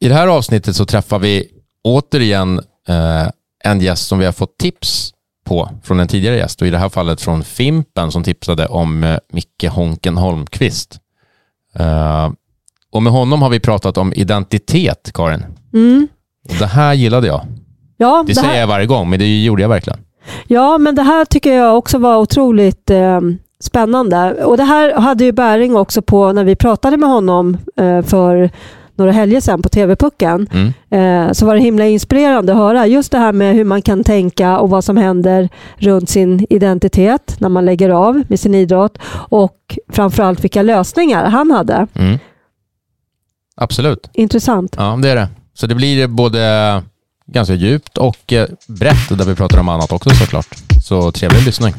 I det här avsnittet så träffar vi återigen eh, en gäst som vi har fått tips på från en tidigare gäst och i det här fallet från Fimpen som tipsade om eh, Micke Honken Holmqvist. Eh, och med honom har vi pratat om identitet, Karin. Mm. Och det här gillade jag. Ja, Det, det säger här, jag varje gång, men det gjorde jag verkligen. ja, men det här tycker jag också var otroligt eh, spännande. Och Det här hade ju bäring också på när vi pratade med honom eh, för några helger sedan på TV-pucken. Mm. Eh, så var det himla inspirerande att höra just det här med hur man kan tänka och vad som händer runt sin identitet när man lägger av med sin idrott och framförallt vilka lösningar han hade. Mm. Absolut. Intressant. Ja, det är det. Så det blir både ganska djupt och eh, brett där vi pratar om annat också såklart. Så trevlig lyssning.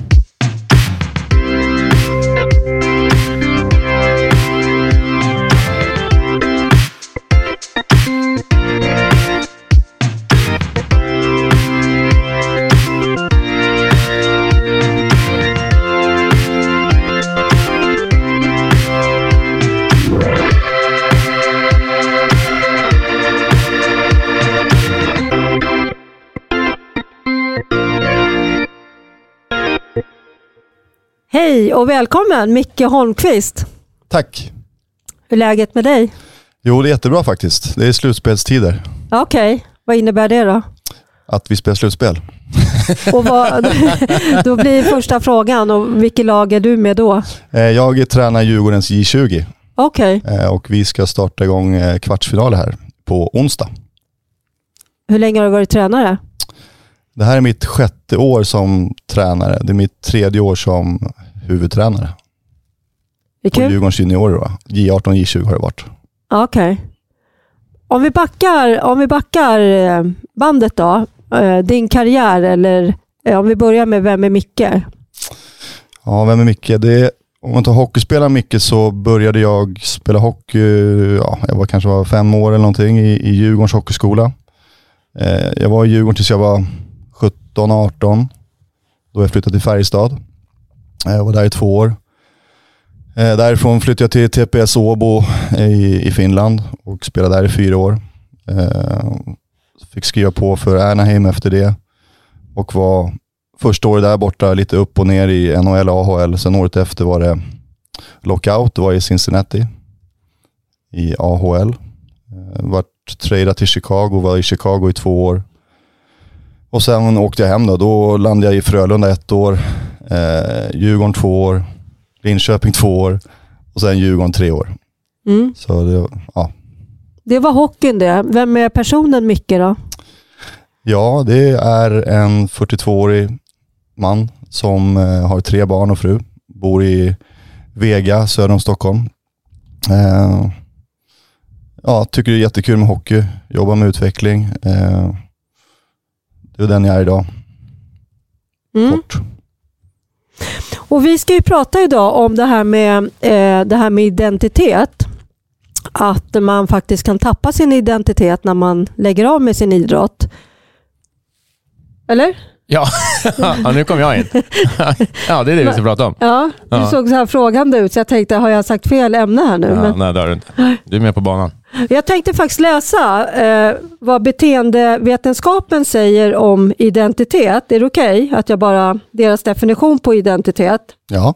Hej och välkommen Micke Holmqvist. Tack. Hur är läget med dig? Jo, det är jättebra faktiskt. Det är slutspelstider. Okej, vad innebär det då? Att vi spelar slutspel. Och vad, då blir första frågan, och vilket lag är du med då? Eh, Jag tränar Djurgårdens J20 Okej, eh, och vi ska starta igång eh, kvartsfinaler här på onsdag. hur länge har du varit tränare? Det här är mitt sjätte år som tränare. Det är mitt tredje år som huvudtränare Det är på. Djurgårdens juniorer. Då. J18 och J20 har det varit. Okej. Om vi backar, om vi backar eh, bandet då, eh, din karriär eller eh, om vi börjar med Vem är Micke? Ja, vem är Micke? Det om man tar hockeyspelaren Micke så började jag spela hockey, ja, jag var kanske var fem år eller någonting i, i Djurgårdens hockeyskola. Jag var i Djurgården tills jag var 17-18. Då jag flyttade till Färjestad. Jag var där i två år. Eh, därifrån flyttade jag till TPS Åbo eh, i, i Finland och spelade där i fyra år. Fick skriva på för Anaheim efter det och var första året där borta lite upp och ner i NHL och AHL. Sen året efter var det lockout. Det var i Cincinnati i AHL. Vart tradad till Chicago, var i Chicago i två år. Och sen åkte jag hem då. Då landade jag i Frölunda ett år, eh, Djurgården två år, Linköping två år och sen Djurgården tre år. Mm. Så det, ja. Det var hockeyn det. Vem är personen Micke då? ja, det är en 42-årig man som eh, har tre barn och fru. Bor i Vega söder om Stockholm. Eh, ja, tycker det är jättekul med hockey, jobbar med utveckling. Eh, det är den jag är idag, Mm. kort. Och vi ska ju prata idag om det här med, eh, det här med identitet. Att man faktiskt kan tappa sin identitet när man lägger av med sin idrott. Eller? Ja, ja nu kom jag in. ja, det är det vi ska prata om. Ja, du Ja. såg så här frågande ut så jag tänkte, har jag sagt fel ämne här nu? Ja, Men nej, det har du inte. Du är med på banan jag tänkte faktiskt läsa eh, vad beteendevetenskapen säger om identitet. Är det okej att jag bara, deras definition på identitet? Ja,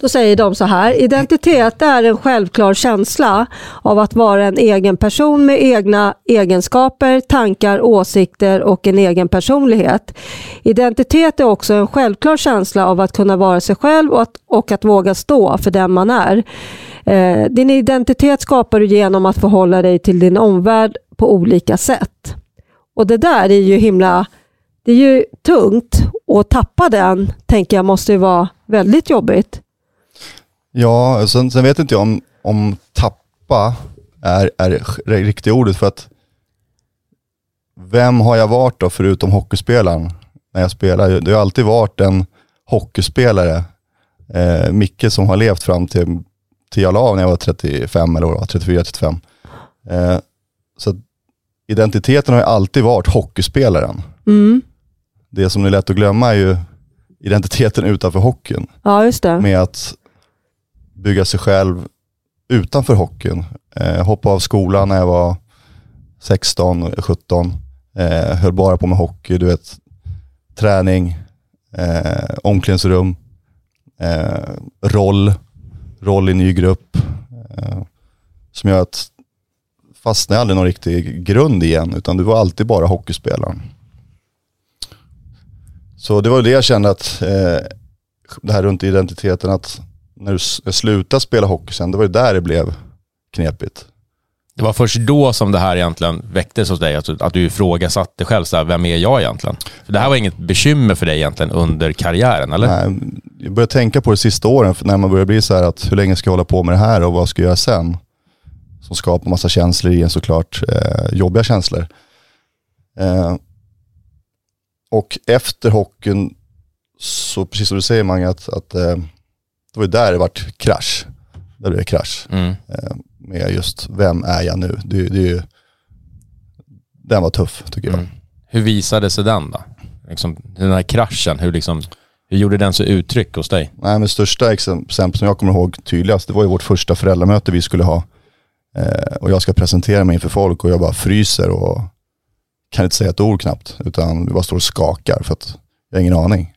då säger de så här, identitet är en självklar känsla av att vara en egen person med egna egenskaper, tankar, åsikter och en egen personlighet. Identitet är också en självklar känsla av att kunna vara sig själv och att, och att våga stå för den man är. Eh, din identitet skapar du genom att förhålla dig till din omvärld på olika sätt. Och det där är ju himla, det är ju tungt och tappa den, tänker jag, måste ju vara väldigt jobbigt ja sen, sen vet inte jag om, om tappa är, är riktiga ordet för att vem har jag varit då förutom hockeyspelaren när jag spelar? Det har alltid varit en hockeyspelare, eh, Micke som har levt fram till, till jag la av när jag var 35 eller vad det var, 34-35. Eh, så identiteten har ju alltid varit hockeyspelaren. Mm. Det som är lätt att glömma är ju identiteten utanför hockeyn. Ja, just det. Med att bygga sig själv utanför hockeyn. Eh, hoppa av skolan när jag var 16, 17. Eh, höll bara på med hockey, du vet. Träning, eh, omklädningsrum, eh, roll, roll i ny grupp. Eh, som gör att fastnade aldrig någon riktig grund igen, utan du var alltid bara hockeyspelaren. Så det var det jag kände att, eh, det här runt identiteten, att när du slutade spela hockey sen, det var det där det blev knepigt. Det var först då som det här egentligen väcktes hos dig, att, att du ifrågasatte själv, så här, vem är jag egentligen? För det här var inget bekymmer för dig egentligen under karriären, eller? Nej, jag började tänka på det sista åren, när man börjar bli så här att hur länge ska jag hålla på med det här och vad ska jag göra sen? Som skapar massa känslor i en såklart, eh, jobbiga känslor. Eh, och efter hockeyn, så precis som du säger Mange, att, att eh, det var där det vart krasch. Där det blev krasch. Mm. Eh, med just, vem är jag nu? Det, det, den var tuff tycker jag. Mm. Hur visade sig den då? Liksom, den här kraschen, hur, liksom, hur gjorde den sig uttryck hos dig? Nej, men största exempel som jag kommer ihåg tydligast, det var ju vårt första föräldramöte vi skulle ha. Eh, och jag ska presentera mig inför folk och jag bara fryser och kan inte säga ett ord knappt. Utan vi bara står och skakar för att jag har ingen aning.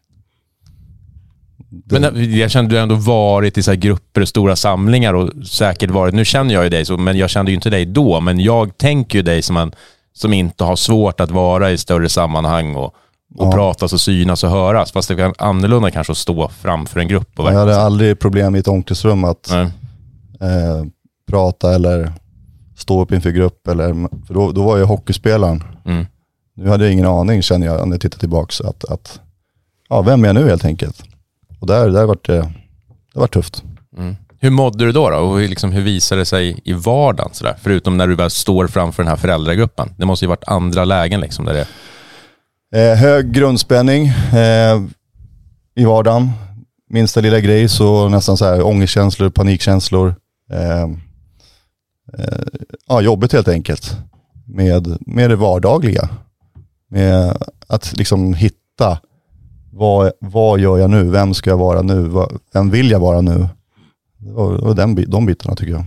Men eh, jag kände du ändå varit i så grupper och stora samlingar och säkert varit, nu känner jag ju dig så, men jag kände ju inte dig då, men jag tänker ju dig som en som inte har svårt att vara i större sammanhang och, och ja. pratas och synas och höras. Fast det är annorlunda kanske att stå framför en grupp. Och jag hade aldrig problem i ett omklädningsrum att eh, prata eller stå upp inför grupp. Eller, för då, då var jag hockeyspelaren. Mm. Nu hade jag ingen aning känner jag när jag tittar tillbaka. Att, att, ja, vem är jag nu helt enkelt? Och där, där var det, det var tufft. Mm. Hur mådde du då? då? Och hur, liksom, hur visade det sig i vardagen? Sådär? Förutom när du väl står framför den här föräldragruppen. Det måste ju varit andra lägen liksom, där det... Eh, hög grundspänning eh, i vardagen. Minsta lilla grej så nästan så här ångestkänslor, panikkänslor. Eh, eh, ja, jobbigt helt enkelt. Med, med det vardagliga. Med att liksom hitta vad, vad gör jag nu? Vem ska jag vara nu? Vem vill jag vara nu? Och, och den, de bitarna tycker jag.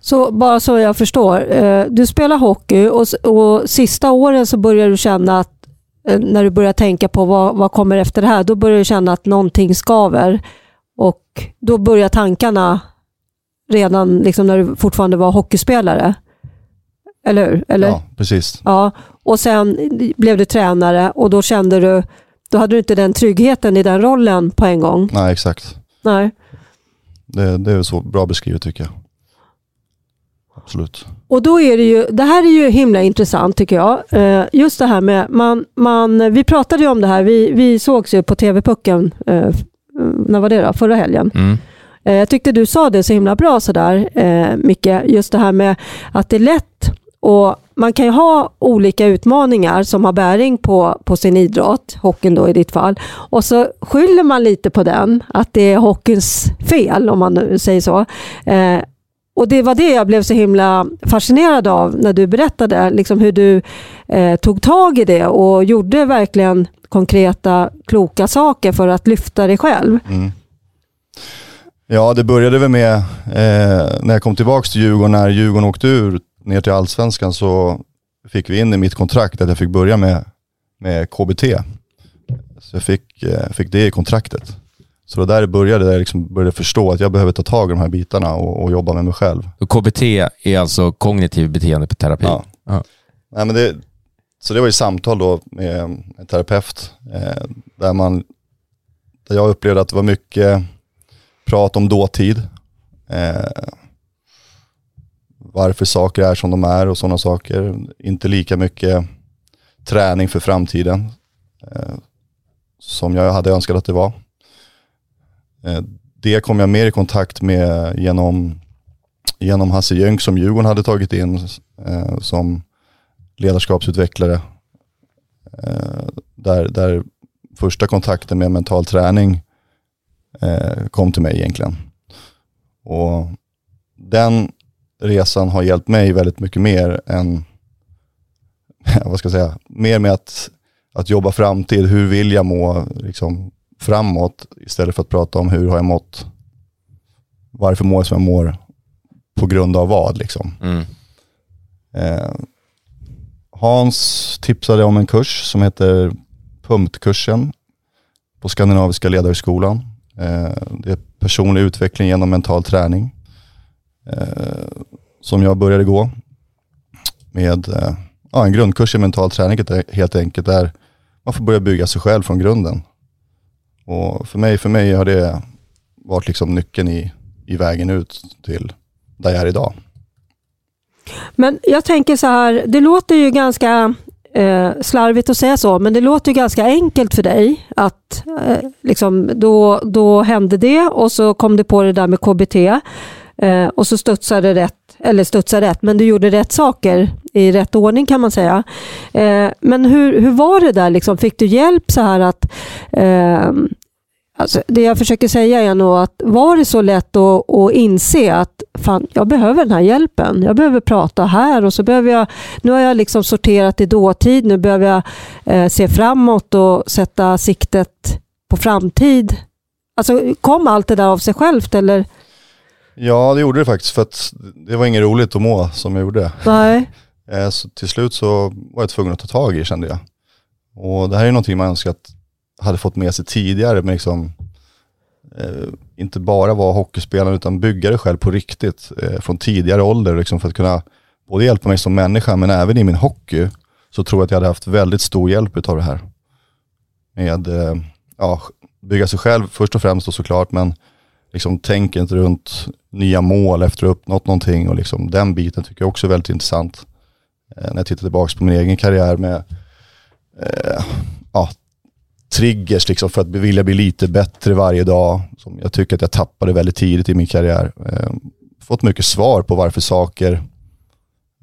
Så bara så jag förstår. Eh, du spelar hockey och, och sista åren så börjar du känna att eh, när du börjar tänka på vad, vad kommer efter det här, då börjar du känna att någonting skaver. Och då börjar tankarna redan liksom när du fortfarande var hockeyspelare. Eller hur? Eller? Ja, precis. Ja. Och sen blev du tränare och då kände du då hade du inte den tryggheten i den rollen på en gång. Nej, exakt. Nej. Det, det är så bra beskrivet tycker jag. Absolut. Och då är det ju, det här är ju himla intressant tycker jag. Eh, just det här med, man, man, vi pratade ju om det här, vi, vi sågs ju på TV-pucken, eh, när var det då? Förra helgen. Mm. Eh, jag tyckte du sa det så himla bra sådär, Micke, just det här med att det är lätt och man kan ju ha olika utmaningar som har bäring på, på sin idrott, hockeyn då i ditt fall. Och så skyller man lite på den, att det är hockeyns fel om man nu säger så. Eh, och Det var det jag blev så himla fascinerad av när du berättade liksom hur du eh, tog tag i det och gjorde verkligen konkreta, kloka saker för att lyfta dig själv. Mm. Ja, det började väl med eh, när jag kom tillbaka till Djurgården, när Djurgården åkte ur ner till allsvenskan så fick vi in i mitt kontrakt att jag fick börja med, med KBT. Så jag fick, eh, fick det i kontraktet. Så det där började, där jag liksom började förstå att jag behöver ta tag i de här bitarna och, och jobba med mig själv. Och KBT är alltså kognitiv beteendeterapi? Ja. ja. Nej, men det, så det var ju samtal då med en terapeut eh, där, man, där jag upplevde att det var mycket prat om dåtid. Eh, varför saker är som de är och sådana saker. Inte lika mycket träning för framtiden eh, som jag hade önskat att det var. Eh, det kom jag mer i kontakt med genom, genom Hasse Jönk som Djurgården hade tagit in eh, som ledarskapsutvecklare. Eh, där, där första kontakten med mental träning eh, kom till mig egentligen. Och den resan har hjälpt mig väldigt mycket mer än, vad ska jag säga, mer med att, att jobba framtid. Hur vill jag må liksom, framåt istället för att prata om hur har jag mått, varför mår jag som jag mår, på grund av vad liksom. Mm. Eh, Hans tipsade om en kurs som heter PUMT-kursen på Skandinaviska ledarhögskolan. Eh, det är personlig utveckling genom mental träning Eh, som jag började gå med eh, ja, en grundkurs i mental träning e- helt enkelt där man får börja bygga sig själv från grunden. Och för mig, för mig har det varit liksom nyckeln i, i vägen ut till där jag är idag. Men jag tänker så här, det låter ju ganska eh, slarvigt att säga så, men det låter ju ganska enkelt för dig att eh, liksom, då, då hände det och så kom du på det där med KBT eh, och så studsade det rätt, eller studsade rätt, men du gjorde rätt saker i rätt ordning kan man säga. Eh, men hur, hur var det där? Liksom? Fick du hjälp så här att eh, Alltså, det jag försöker säga är nog att var det så lätt att, att inse att fan, jag behöver den här hjälpen. Jag behöver prata här och så behöver jag, nu har jag liksom sorterat i dåtid, nu behöver jag eh, se framåt och sätta siktet på framtid. Alltså, kom allt det där av sig självt eller? Ja, det gjorde det faktiskt för att det var inget roligt att må som jag gjorde. Nej. Eh, så till slut så var jag tvungen att ta tag i kände jag. Och det här är någonting man önskar att hade fått med sig tidigare, men liksom eh, inte bara vara hockeyspelare utan bygga det själv på riktigt eh, från tidigare ålder liksom för att kunna både hjälpa mig som människa men även i min hockey så tror jag att jag hade haft väldigt stor hjälp av det här. Med eh, ja, bygga sig själv först och främst och såklart men liksom tänket runt nya mål efter att ha uppnått någonting och liksom den biten tycker jag också är väldigt intressant. Eh, när jag tittar tillbaka på min egen karriär med eh, ja, triggers liksom för att vilja bli lite bättre varje dag. Som jag tycker att jag tappade väldigt tidigt i min karriär. Eh, fått mycket svar på varför saker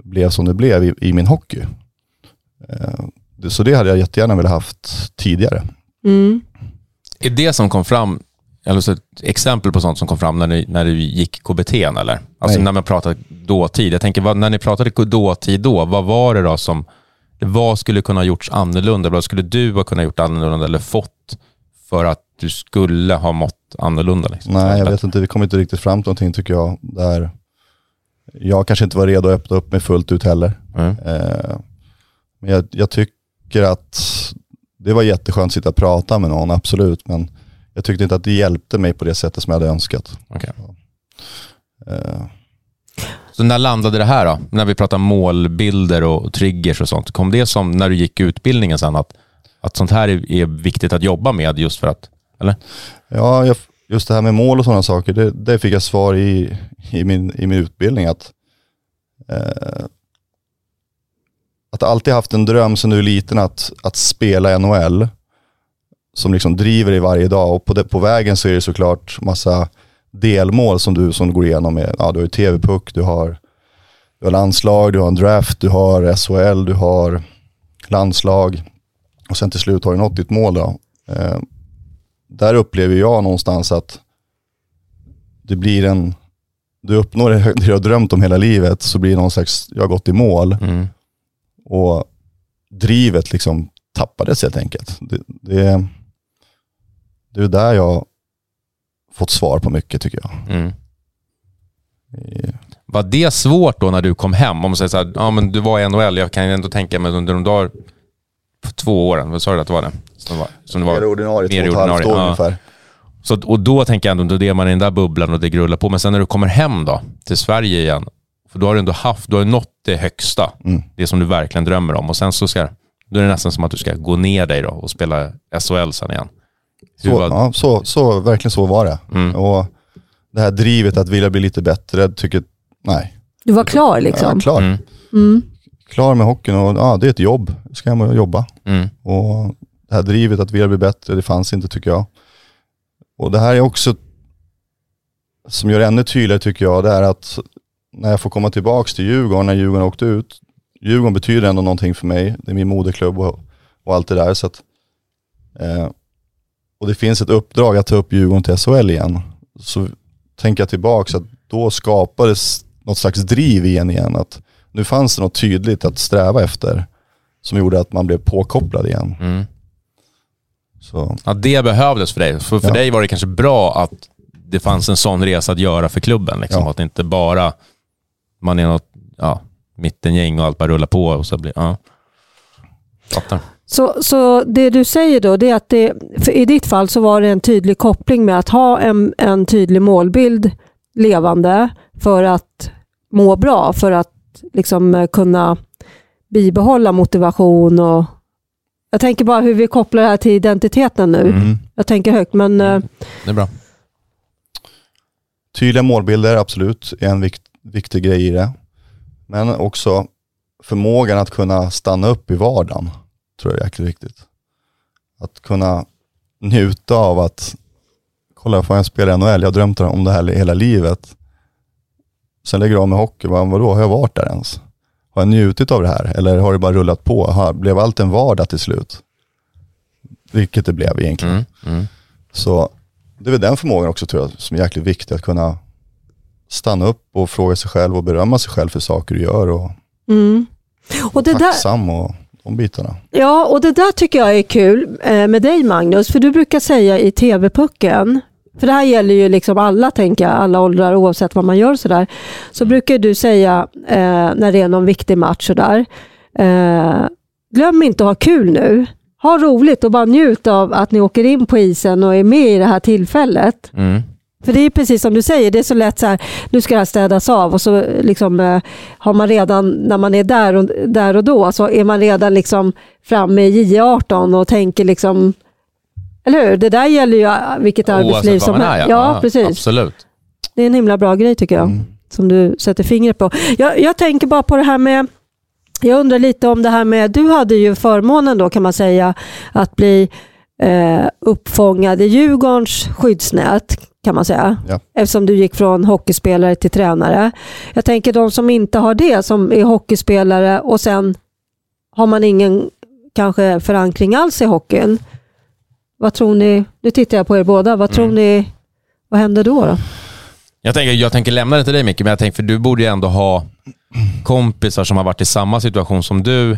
blev som det blev i, i min hockey. Eh, så det hade jag jättegärna velat haft tidigare. Mm. Är det som kom fram, eller ett exempel på sånt som kom fram när ni, när du gick KBT eller? Alltså Nej. när man pratade dåtid. Jag tänker, vad, när ni pratade dåtid då, vad var det då som vad skulle kunna ha gjorts annorlunda? Vad skulle du ha kunnat gjort annorlunda eller fått för att du skulle ha mått annorlunda? Liksom? Nej, jag vet inte. Vi kom inte riktigt fram till någonting tycker jag. Där jag kanske inte var redo att öppna upp mig fullt ut heller. Mm. Eh, men jag, jag, tycker att det var jätteskönt att sitta och prata med någon, absolut. Men jag tyckte inte att det hjälpte mig på det sättet som jag hade önskat. Okay. Eh, så när landade det här då? När vi pratar målbilder och triggers och sånt. Kom det som när du gick utbildningen sen att, att sånt här är, är viktigt att jobba med just för att, eller? Ja, jag, just det här med mål och sådana saker, det, det, fick jag svar i, i, min, i min utbildning. Att, eh, att alltid haft en dröm sen du är liten att, att spela NHL som liksom driver dig varje dag och på, det, på vägen så är det såklart massa delmål som du, som du går igenom. Med, ja, du har TV-puck, du har, du har landslag, du har en draft, du har SHL, du har landslag och sen till slut har du nått ditt mål. Då. Eh, där upplever jag någonstans att det blir en, du uppnår det du har drömt om hela livet så blir det någon slags, jag har gått i mål. Mm. Och drivet liksom tappades helt enkelt. Det, det, det är där jag fått svar på mycket tycker jag. Mm. Var det svårt då när du kom hem? Om man säger så här, ja men du var i NHL, jag kan ändå tänka mig under de dagar, två åren, vad sa du att det var det? Som var, som det var mer ordinarie, mer två och ett halvt år ja. ungefär. Så, och då tänker jag ändå, då är man i den där bubblan och det grullar på. Men sen när du kommer hem då, till Sverige igen, för då har du ändå haft, du har nått det högsta, mm. det som du verkligen drömmer om. Och sen så ska, då är det nästan som att du ska gå ner dig då och spela SHL sen igen. Så, var... ja, så, så, verkligen så var det. Mm. Och det här drivet att vilja bli lite bättre, tycker nej. Du var klar liksom? Ja, klar. Mm. Mm. Klar med hockeyn och ja, det är ett jobb. ska jag jobba. Mm. Och det här drivet att vilja bli bättre, det fanns inte tycker jag. Och det här är också, som gör det ännu tydligare tycker jag, det är att när jag får komma tillbaka till Djurgården, när Djurgården åkte ut. Djurgården betyder ändå någonting för mig. Det är min moderklubb och, och allt det där. Så att, eh, och det finns ett uppdrag att ta upp Djurgården till SHL igen, så tänker jag tillbaka att då skapades något slags driv igen igen. Att nu fanns det något tydligt att sträva efter som gjorde att man blev påkopplad igen. Mm. Så. Ja, det behövdes för dig. För, för ja. dig var det kanske bra att det fanns en sån resa att göra för klubben. Liksom. Ja. Att inte bara man är något ja, mittengäng och allt bara rullar på. Och så blir, ja. Fattar. Så, så det du säger då, det är att det, i ditt fall så var det en tydlig koppling med att ha en, en tydlig målbild levande för att må bra, för att liksom eh, kunna bibehålla motivation och jag tänker bara hur vi kopplar det här till identiteten nu. Mm. Jag tänker högt, men eh, Det är bra. Tydliga målbilder, absolut, är en vikt, viktig grej i det. Men också förmågan att kunna stanna upp i vardagen, tror jag är jäkligt viktigt. Att kunna njuta av att, kolla, får jag spela i NHL? Jag har drömt om det här hela livet. Sen lägger jag av med hockey, vad, vadå, har jag varit där ens? Har jag njutit av det här? Eller har det bara rullat på? Har, blev allt en vardag till slut? Vilket det blev egentligen. Mm. Mm. Så det är väl den förmågan också tror jag som är jäkligt viktig, att kunna stanna upp och fråga sig själv och berömma sig själv för saker du gör och mm. och det där, tacksam och de bitarna. Ja, och det där tycker jag är kul eh, med dig Magnus, för du brukar säga i TV-pucken, för det här gäller ju liksom alla, tänker jag, alla åldrar oavsett vad man gör sådär, så brukar du säga eh, när det är någon viktig match sådär, eh, glöm inte att ha kul nu. Ha roligt och bara njut av att ni åker in på isen och är med i det här tillfället. Mm. För det är precis som du säger, det är så lätt så här, nu ska det här städas av och så liksom, eh, har man redan, när man är där och, där och då, så är man redan liksom framme i J18 och tänker liksom, eller hur? Det där gäller ju eh, vilket arbetsliv Oavsett som man är, helst. ja. Ja, precis. Absolut. Det är en himla bra grej tycker jag, Mm. som du sätter fingret på. Jag, jag tänker bara på det här med, jag undrar lite om det här med, du hade ju förmånen då kan man säga, att bli eh, uppfångad i Djurgårdens skyddsnät kan man säga. Ja. Eftersom du gick från hockeyspelare till tränare. Jag tänker de som inte har det, som är hockeyspelare och sen har man ingen kanske förankring alls i hockeyn. Vad tror ni, nu tittar jag på er båda, vad tror Mm. ni, vad händer då? då? Jag tänker, jag tänker lämna det till dig Micke, men jag tänker för du borde ju ändå ha kompisar som har varit i samma situation som du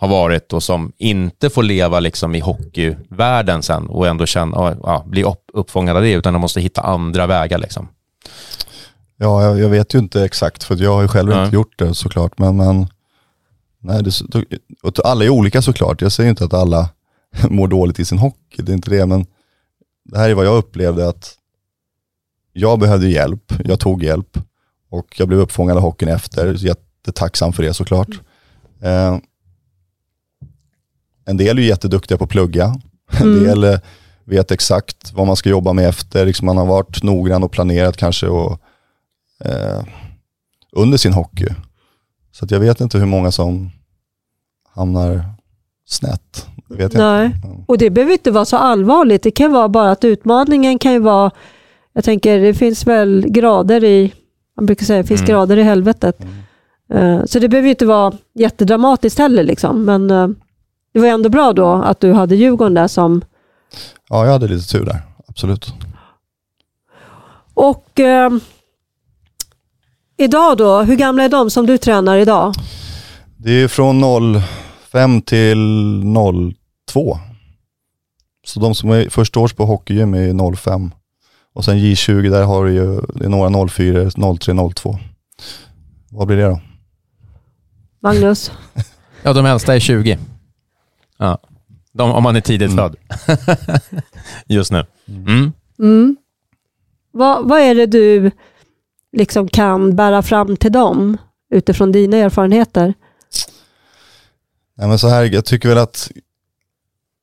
har varit och som inte får leva liksom i hockeyvärlden sen och ändå känna, ja, bli upp, uppfångade av det, utan de måste hitta andra vägar. Liksom. Ja, jag, jag vet ju inte exakt för jag har ju själv Nej. inte gjort det såklart. Men, men nej, det, alla är olika såklart. Jag säger inte att alla mår dåligt i sin hockey, det är inte det. Men det här är vad jag upplevde att jag behövde hjälp, jag tog hjälp och jag blev uppfångad av hockeyn efter. Jättetacksam för det såklart. Eh, en del är ju jätteduktiga på att plugga. En Mm. del eh, vet exakt vad man ska jobba med efter. Liksom man har varit noggrann och planerat kanske och, eh, under sin hockey. Så jag vet inte hur många som hamnar snett. Det vet jag Nej. inte. Ja. Och det behöver inte vara så allvarligt. Det kan vara bara att utmaningen kan ju vara, jag tänker det finns väl grader i, man brukar säga det finns Mm. grader i helvetet. Mm. Eh, Så det behöver inte vara jättedramatiskt heller. Liksom. Men eh, det var ändå bra då att du hade Djurgården där som... ja, jag hade lite tur där. Absolut. Och eh, idag då, hur gamla är de som du tränar idag? Det är från 05 till 02. Så de som är första års på hockeygym är 05. Och sen J20, där har du ju, det är några 04, 03, 02. Vad blir det då? Magnus? Ja, de äldsta är 20. Ja. De, om man är tidigt Mm. född. Just nu. Mm. Mm. Vad, vad är det du liksom kan bära fram till dem utifrån dina erfarenheter? Nej, men så här, jag tycker väl att,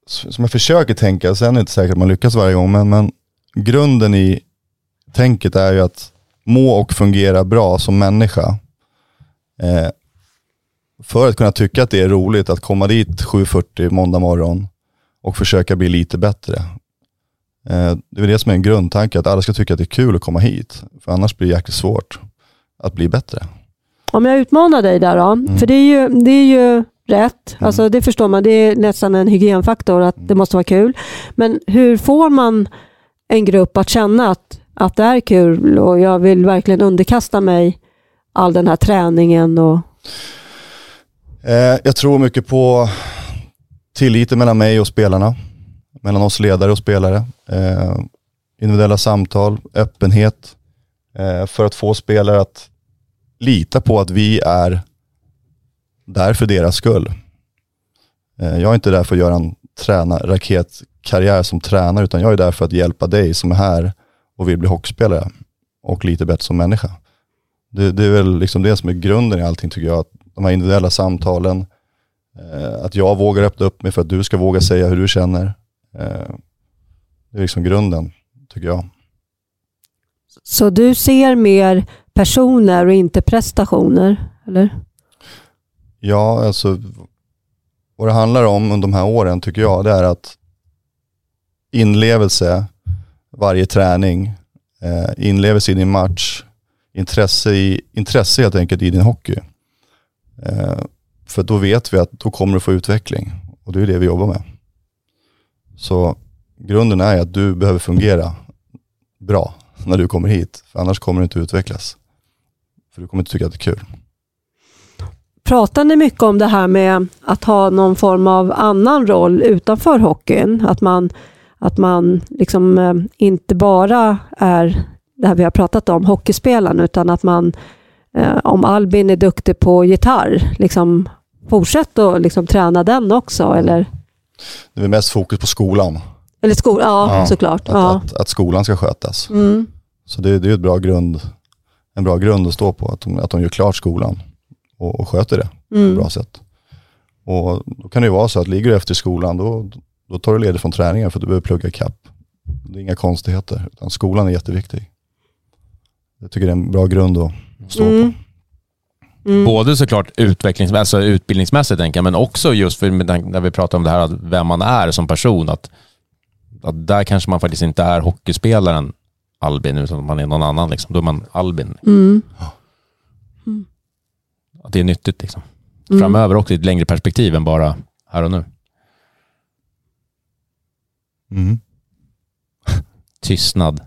som jag försöker tänka, sen är det inte säkert att man lyckas varje gång, men, men grunden i tänket är ju att må och fungera bra som människa. Eh, för att kunna tycka att det är roligt att komma dit 7.40 måndag morgon och försöka bli lite bättre. Eh, det är det som är en grundtanke, att alla ska tycka att det är kul att komma hit. För annars blir det jäkligt svårt att bli bättre. Om jag utmanar dig där då, för det är ju, det är ju rätt, Mm. alltså det förstår man, det är nästan en hygienfaktor att det måste vara kul. Men hur får man en grupp att känna att, att det är kul och jag vill verkligen underkasta mig all den här träningen och Eh, jag tror mycket på tilliten mellan mig och spelarna. Mellan oss ledare och spelare. Eh, individuella samtal, öppenhet. Eh, för att få spelare att lita på att vi är där för deras skull. Jag är inte där för att göra en träna, raketkarriär som tränare, utan jag är där för att hjälpa dig som är här och vill bli hockeyspelare och lite bättre som människa. Det, det är väl liksom det som är grunden i allting tycker jag. Att de här individuella samtalen, eh, att jag vågar öppna upp mig för att du ska våga säga hur du känner. Eh, det är liksom grunden, tycker jag. Så du ser mer personer och inte prestationer, eller? Ja, alltså vad det handlar om under de här åren tycker jag, det är att inlevelse varje träning, eh, inlevelse i din match, intresse, i, intresse helt enkelt i din hockey. Eh, för då vet vi att då kommer du få utveckling och det är det vi jobbar med. Så grunden är att du behöver fungera bra när du kommer hit, för annars kommer du inte utvecklas. För du kommer inte tycka att det är kul. Pratar ni mycket om det här med att ha någon form av annan roll utanför hockeyn? Att man, att man liksom eh, inte bara är det här vi har pratat om, hockeyspelaren, utan att man, eh, om Albin är duktig på gitarr, liksom fortsätt att liksom träna den också, eller? Det är mest fokus på skolan. Eller skolan, ja, ja, såklart. Att, ja. Att, att, skolan ska skötas. Mm. Så det, det är ett bra grund, en bra grund att stå på, att de, att de gör klart skolan och, och sköter det på Mm. ett bra sätt. Och då kan det ju vara så att ligger du efter skolan, då, då tar du ledigt från träningen för att du behöver plugga ikapp. Det är inga konstigheter, utan skolan är jätteviktig. Jag tycker det är en bra grund att stå Mm. på. Mm. Både såklart utvecklings, alltså utbildningsmässigt tänker jag, men också just för när vi pratar om det här, att vem man är som person. Att, att där kanske man faktiskt inte är hockeyspelaren Albin, utan man är någon annan. Liksom. Då är man Albin. Mm. Att det är nyttigt liksom. Mm. framöver också i ett längre perspektiv än bara här och nu. Mm. Tystnad.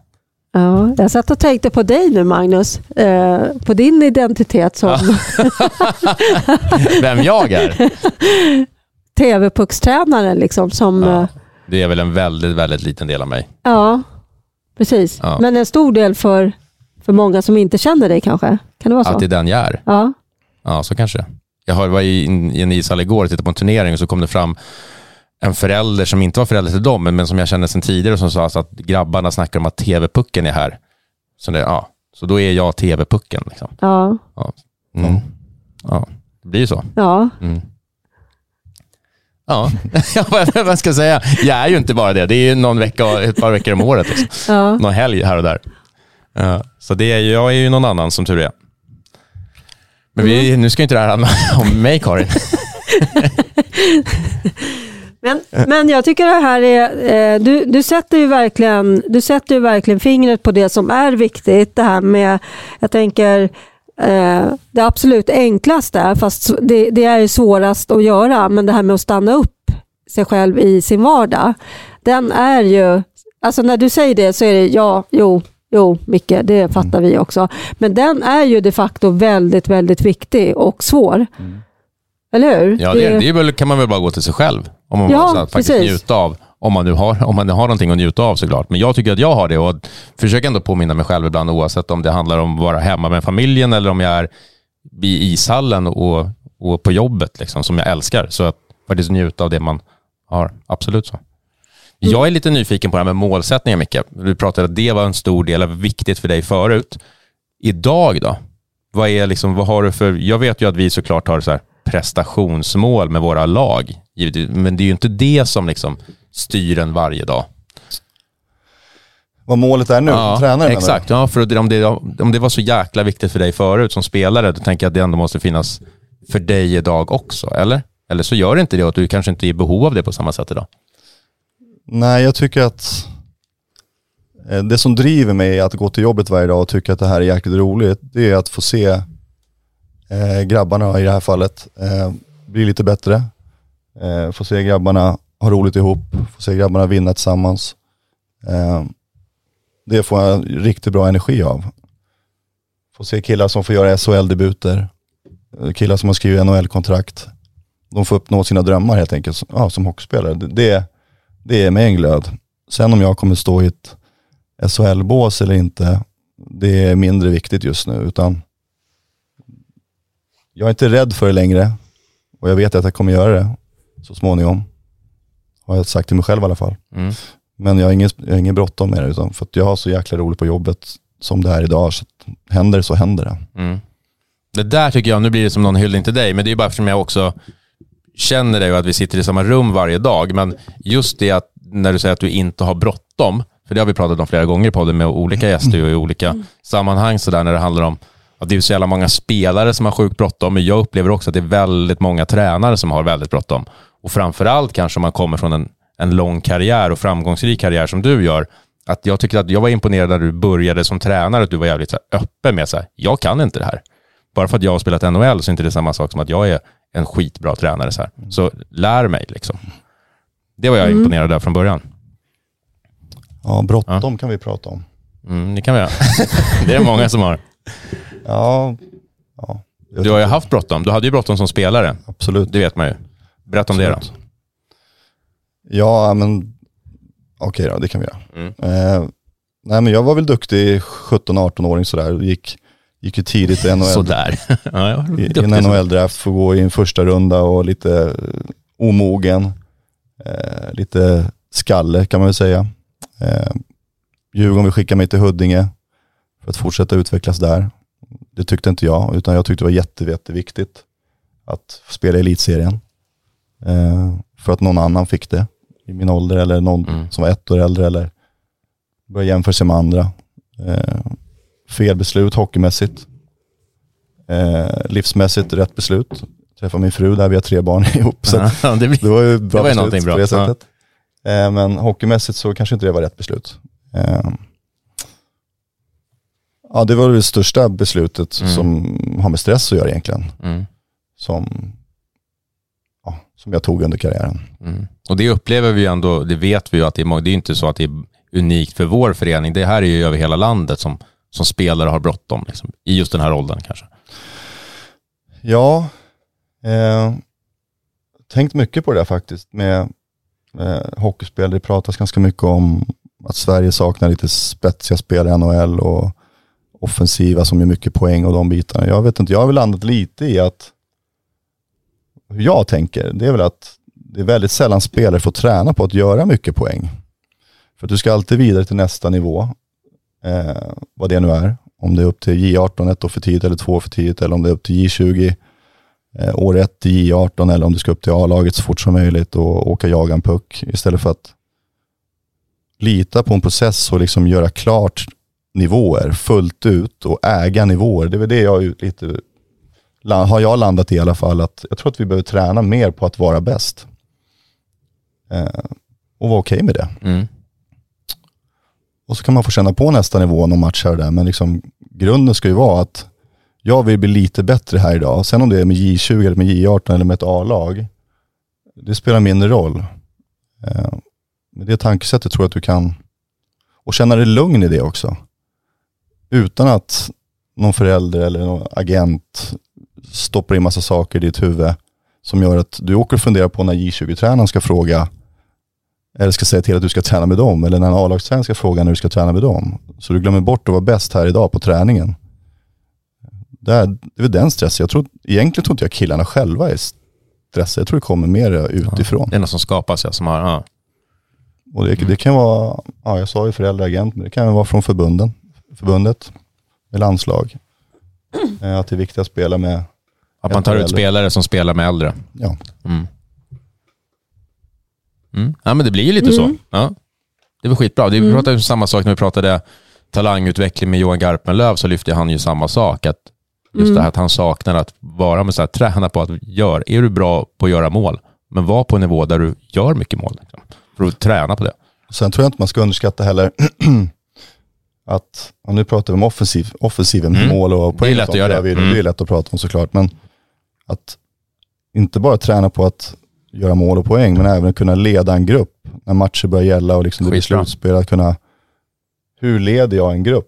Ja, jag satt och tänkte på dig nu Magnus, eh, på din identitet som Vem jag är? TV-puckstränare. Liksom, som, Ja, eh, det är väl en väldigt, väldigt liten del av mig. ja precis. Ja. Men en stor del för, för många som inte känner dig kanske? Kan det vara så? Att det är den jag är. Ja. Ja, så kanske. Jag har- var i, i en ishall igår och tittade på en turnering och så kom det fram en förälder som inte var förälder till dem, men, men som jag kände sedan tidigare som sa att grabbarna snackar om att tv-pucken är här. Så, det, ja, så då är jag tv-pucken. Liksom. Ja. Mm. Ja, det blir ju så. ja. Mm. Ja, vad, ska jag säga? Jag är ju inte bara det. Det är ju någon vecka, ett par veckor om året. Liksom. ja. Någon helg här och där. Ja, så det är, jag är ju någon annan som tur är. Men vi, nu ska ju inte det här handla om mig, Karin. Men, men jag tycker det här är, eh, du, du, sätter ju verkligen, du sätter ju verkligen fingret på det som är viktigt. Det här med, jag tänker, eh, det absolut enklaste, fast det, det är ju svårast att göra, men det här med att stanna upp sig själv i sin vardag. Den är ju, alltså när du säger det så är det ja, jo, jo Micke, det fattar vi också. Men den är ju de facto väldigt, väldigt viktig och svår. Eller hur? Ja, det, det är väl, kan man väl bara gå till sig själv. Om man Ja, så att faktiskt precis. njuta av. Om man, nu har, om man nu har någonting att njuta av såklart. Men jag tycker att jag har det och försöker ändå påminna mig själv ibland oavsett om det handlar om att vara hemma med familjen eller om jag är i ishallen och, och på jobbet liksom, som jag älskar. Så att faktiskt njuta av det man har. Absolut så. Jag är lite nyfiken på det här med målsättningar, Micke. Du pratade att det var en stor del, av viktigt för dig förut. Idag då? Vad, är liksom, vad har du för... Jag vet ju att vi såklart har så prestationsmål med våra lag, givetvis, men det är ju inte det som liksom styr en varje dag. Vad målet är nu, som tränare? Exakt, ja, för om, det, om det var så jäkla viktigt för dig förut som spelare, då tänker jag att det ändå måste finnas för dig idag också, eller? Eller så gör det inte det och att du kanske inte är i behov av det på samma sätt idag. Nej, jag tycker att eh, det som driver mig att gå till jobbet varje dag och tycka att det här är jäkligt roligt, det är att få se eh, grabbarna i det här fallet eh, bli lite bättre. Eh, få se grabbarna ha roligt ihop, få se grabbarna vinna tillsammans. Eh, det får jag riktigt bra energi av. Få se killar som får göra SHL-debuter, eh, killar som har skrivit NHL-kontrakt. De får uppnå sina drömmar helt enkelt som- ja, som hockeyspelare. Det, det, det är mig en glöd. Sen om jag kommer stå i ett SHL-bås eller inte, det är mindre viktigt just nu. Utan jag är inte rädd för det längre och jag vet att jag kommer göra det så småningom. Har jag sagt till mig själv i alla fall. Mm. Men jag har jag har ingen bråttom med det, utan för att jag har så jäkla roligt på jobbet som det är idag. Så att händer det så händer det. Mm. Det där tycker jag, nu blir det som någon hyllning till dig, men det är bara eftersom jag också känner dig och att vi sitter i samma rum varje dag. Men just det att när du säger att du inte har bråttom, för det har vi pratat om flera gånger på det med olika gäster och i olika sammanhang sådär när det handlar om att det är så jävla många spelare som har sjukt bråttom, men jag upplever också att det är väldigt många tränare som har väldigt bråttom. Och framförallt kanske om man kommer från en, en lång karriär och framgångsrik karriär som du gör, att jag tycker att jag var imponerad när du började som tränare, att du var jävligt så här, öppen med så här, jag kan inte det här. Bara för att jag har spelat NHL så är inte det samma sak som att jag är en skitbra tränare. Så, här. så lär mig liksom. Det var jag imponerad av från början. Ja, bråttom kan vi prata om. Mm, det kan vi göra. det är många som har. Ja, ja Du har ju haft bråttom. Du hade ju bråttom som spelare. absolut. Det vet man ju. Berätta om det då. Absolut. Ja, men okej då, det kan vi göra. Mm. Eh, nej, men jag var väl duktig 17-18-åring sådär. Gick, gick ju tidigt i NHL. Sådär. ja, jag i, en NHL-draft, får gå i en första runda och lite eh, omogen. Eh, lite skalle kan man väl säga. Eh, Djurgården vill skicka mig till Huddinge för att fortsätta utvecklas där. Det tyckte inte jag, utan jag tyckte det var jätte, jätteviktigt att spela i elitserien. Eh, för att någon annan fick det i min ålder eller någon Mm. som var ett år äldre eller börja jämföra sig med andra. Eh, fel beslut hockeymässigt. Eh, livsmässigt rätt beslut. Träffade min fru där, vi har tre barn ihop. Så Ja, det blir... det var ju bra Det beslut någonting bra. på det sättet. Eh, men hockeymässigt så kanske inte det var rätt beslut. Eh, ja, det var det största beslutet Mm. som har med stress att göra egentligen. Mm. Som, ja, som jag tog under karriären. Mm. Och det upplever vi ju ändå, det vet vi ju att det är det är inte så att det är unikt för vår förening. Det här är ju över hela landet som, som spelare har bråttom, liksom, i just den här åldern kanske. Ja, eh, tänkt mycket på det faktiskt med eh, hockeyspel. Det pratas ganska mycket om att Sverige saknar lite spetsiga spelare i NHL och offensiva som gör mycket poäng och de bitarna. Jag vet inte, jag har väl landat lite i att hur jag tänker, det är väl att det är väldigt sällan spelare får träna på att göra mycket poäng. För att du ska alltid vidare till nästa nivå, eh, vad det nu är. Om det är upp till J18 ett år för tidigt eller två år för tidigt eller om det är upp till J20 eh, år ett till J18 eller om du ska upp till A-laget så fort som möjligt och åka jaga en puck istället för att lita på en process och liksom göra klart nivåer fullt ut och äga nivåer. Det är väl det jag är lite, har jag landat i i alla fall, att jag tror att vi behöver träna mer på att vara bäst. Eh, och vara okej med det. Mm. Och så kan man få känna på nästa nivå någon match här och där. Men liksom, grunden ska ju vara att jag vill bli lite bättre här idag. Sen om det är med J20 eller med J18 eller med ett A-lag. Det spelar mindre roll. Eh, med det tankesättet tror jag att du kan, och känna dig lugn i det också. Utan att någon förälder eller någon agent stoppar in massa saker i ditt huvud som gör att du åker och funderar på när J20-tränaren ska fråga eller ska säga till att du ska träna med dem eller när en A-lagstränare ska fråga när du ska träna med dem. Så du glömmer bort att vara bäst här idag på träningen. Det är, det är den stressen. Jag tror, egentligen tror inte jag killarna själva är stressade. Jag tror det kommer mer utifrån. Det är något som skapas, ja. Som har, ja. Och det, det kan vara, ja jag sa ju föräldraagent, men det kan vara från förbunden, förbundet, med landslag. Eh, Att det är viktigt att spela med, Att man tar ut spelare som spelar med äldre. ja, Mm. Mm. Ja, men det blir ju lite så. Ja. Det var skitbra. Det, vi pratade ju samma sak när vi pratade talangutveckling med Johan Garpenlöv, så lyfte han ju samma sak. Att just det här att han saknar att vara med så här, träna på att göra. Är du bra på att göra mål, men var på en nivå där du gör mycket mål. Liksom, för att träna på det. Sen tror jag inte man ska underskatta heller att, nu pratar vi om offensiv, offensiven, Mm. mål och Det är poäng. lätt att göra det. Mm. Det är lätt att prata om såklart, men att inte bara träna på att göra mål och poäng, men även kunna leda en grupp när matcher börjar gälla och liksom det blir slutspel. Att kunna, hur leder jag en grupp?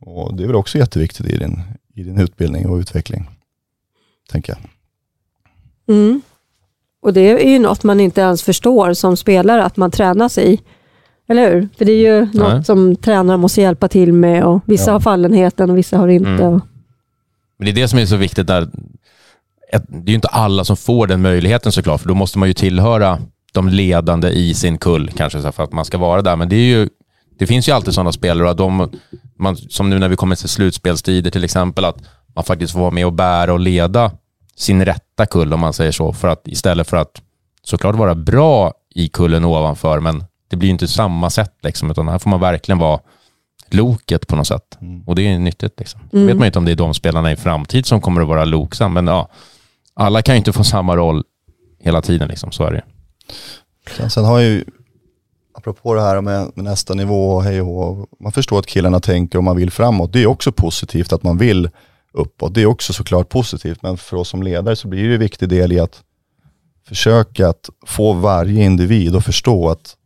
Och det är väl också jätteviktigt i din, i din utbildning och utveckling, tänker jag. Mm. Och det är ju något man inte ens förstår som spelare att man tränas i. Eller hur? För det är ju Nej. något som tränare måste hjälpa till med och vissa Ja. har fallenheten och vissa har inte. Mm. Men det är det som är så viktigt där. Det är ju inte alla som får den möjligheten såklart, för då måste man ju tillhöra de ledande i sin kull kanske för att man ska vara där. Men det, är ju, det finns ju alltid sådana spelare, och de, man, som nu när vi kommer till slutspelstider till exempel, att man faktiskt får vara med och bära och leda sin rätta kull om man säger så, för att istället för att såklart vara bra i kullen ovanför, men det blir inte samma sätt, liksom, utan här får man verkligen vara loket på något sätt. Mm. Och det är nyttigt. Liksom. Mm. vet man inte om det är de spelarna i framtid som kommer att vara loksam, men ja, alla kan ju inte få samma roll hela tiden, liksom. så är det sen, sen har ju, apropå det här med, med nästa nivå, hej och man förstår att killarna tänker och man vill framåt. Det är också positivt att man vill uppåt. Det är också såklart positivt, men för oss som ledare så blir det en viktig del i att försöka att få varje individ att förstå att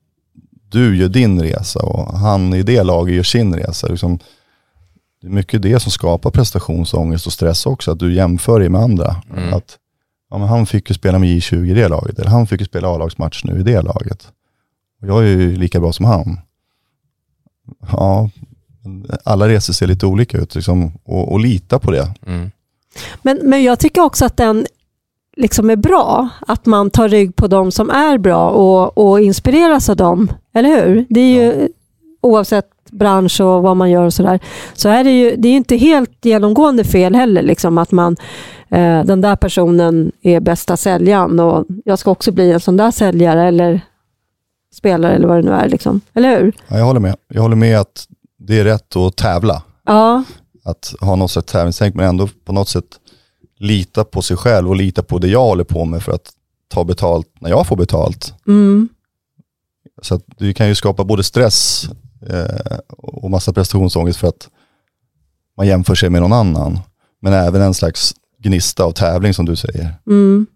du gör din resa och han i det laget gör sin resa. Liksom, det är mycket det som skapar prestationsångest och stress också, att du jämför dig med andra. Mm. Att, ja, men han fick ju spela med J20 i det laget, eller han fick ju spela A-lagsmatch nu i det laget. Och jag är ju lika bra som han. Ja, alla resor ser lite olika ut liksom, och, och lita på det. Mm. Men, men jag tycker också att den liksom är bra, att man tar rygg på de som är bra och, och inspireras av dem. Eller hur? Det är ju, ja. Oavsett bransch och vad man gör och sådär, så är det ju det är inte helt genomgående fel heller, liksom, att man eh, den där personen är bästa säljaren och jag ska också bli en sån där säljare eller spelare eller vad det nu är. Liksom. Eller hur? Ja, jag håller med. Jag håller med att det är rätt att tävla. Ja. Att ha något sätt tävlingstänk men ändå på något sätt lita på sig själv och lita på det jag håller på med för att ta betalt när jag får betalt. Mm. Så att du kan ju skapa både stress eh, och massa prestationsångest för att man jämför sig med någon annan. Men även en slags gnista av tävling som du säger. Mm.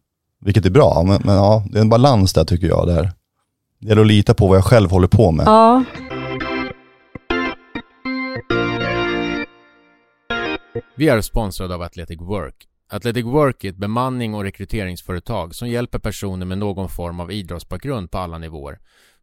Vilket är bra, men, men, ja, det är en balans där tycker jag. Där. Det gäller att lita på vad jag själv håller på med. Ja. Vi är sponsrade av Athletic Work. Athletic Work är ett bemanning och rekryteringsföretag som hjälper personer med någon form av idrottsbakgrund på alla nivåer.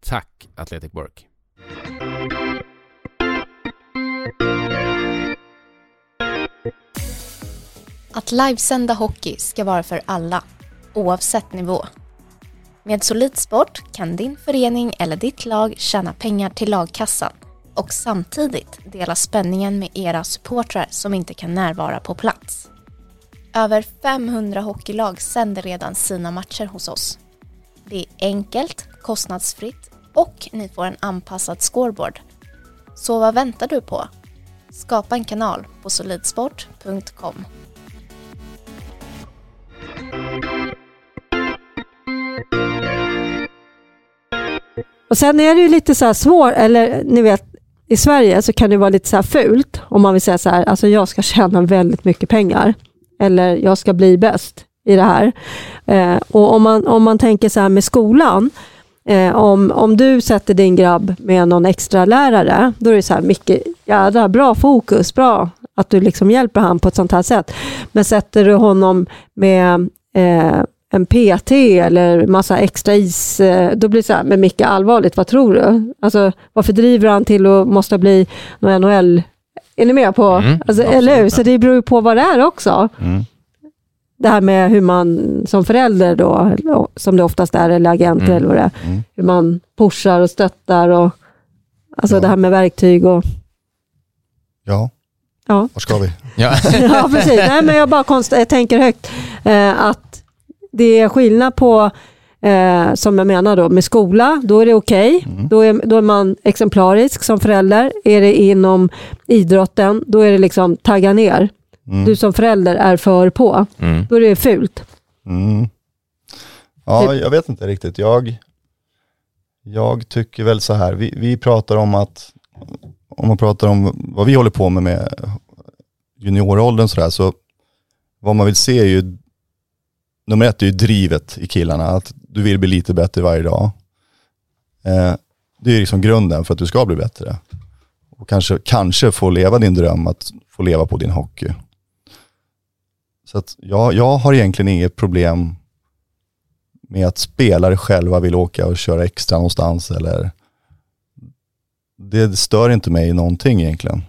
Tack Athletic Work! Att livesända hockey ska vara för alla, oavsett nivå. Med Solidsport kan din förening eller ditt lag tjäna pengar till lagkassan och samtidigt dela spänningen med era supportrar som inte kan närvara på plats. Över 500 hockeylag sänder redan sina matcher hos oss. Det är enkelt, kostnadsfritt och ni får en anpassad scoreboard. Så vad väntar du på? Skapa en kanal på solidsport.com. Och sen är det ju lite så här svårt, eller ni vet, i Sverige så kan det vara lite så här fult om man vill säga så här, alltså jag ska tjäna väldigt mycket pengar. Eller jag ska bli bäst i det här. Eh, och om man, om man tänker så här med skolan, eh, om, om du sätter din grabb med någon extra lärare, då är det så här, mycket jädra bra fokus, bra att du liksom hjälper han på ett sånt här sätt. Men sätter du honom med eh, en PT eller massa extra is, eh, då blir det så här, men mycket allvarligt, vad tror du? Alltså, varför driver han till att måste bli någon NHL? Är ni med på? Mm, alltså, eller hur? Så det beror ju på vad det är också. Mm. Det här med hur man som förälder då, som det oftast är, eller agent mm. eller vad det är, mm. hur man pushar och stöttar och alltså ja. det här med verktyg och Ja. Ja. Var ska vi? Ja, ja precis. Nej, men jag bara konst jag tänker högt eh, att det är skillnad på, eh, som jag menar då, med skola, då är det okej. Okay. Mm. Då, är, då är man exemplarisk som förälder. Är det inom idrotten, då är det liksom tagga ner. Mm. Du som förälder är för på. Mm. Då är det fult. Mm. Ja, typ. jag vet inte riktigt. Jag, jag tycker väl så här, vi, vi pratar om att, om man pratar om vad vi håller på med med junioråldern sådär, så vad man vill se är ju nummer ett är ju drivet i killarna, att du vill bli lite bättre varje dag. Eh, det är liksom grunden för att du ska bli bättre. Och kanske, kanske få leva din dröm att få leva på din hockey. Så att jag, jag har egentligen inget problem med att spelare själva vill åka och köra extra någonstans eller det stör inte mig någonting egentligen.